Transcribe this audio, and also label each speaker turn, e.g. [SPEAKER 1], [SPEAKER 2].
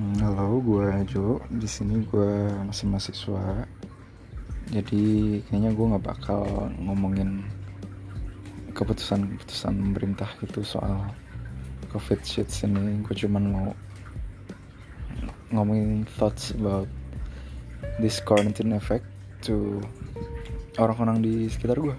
[SPEAKER 1] Hmm, halo, gue Jo. Di sini gue masih mahasiswa. Jadi kayaknya gue nggak bakal ngomongin keputusan-keputusan pemerintah gitu soal covid shit ini. Gue cuman mau ngomongin thoughts about this quarantine effect to orang-orang di sekitar gue.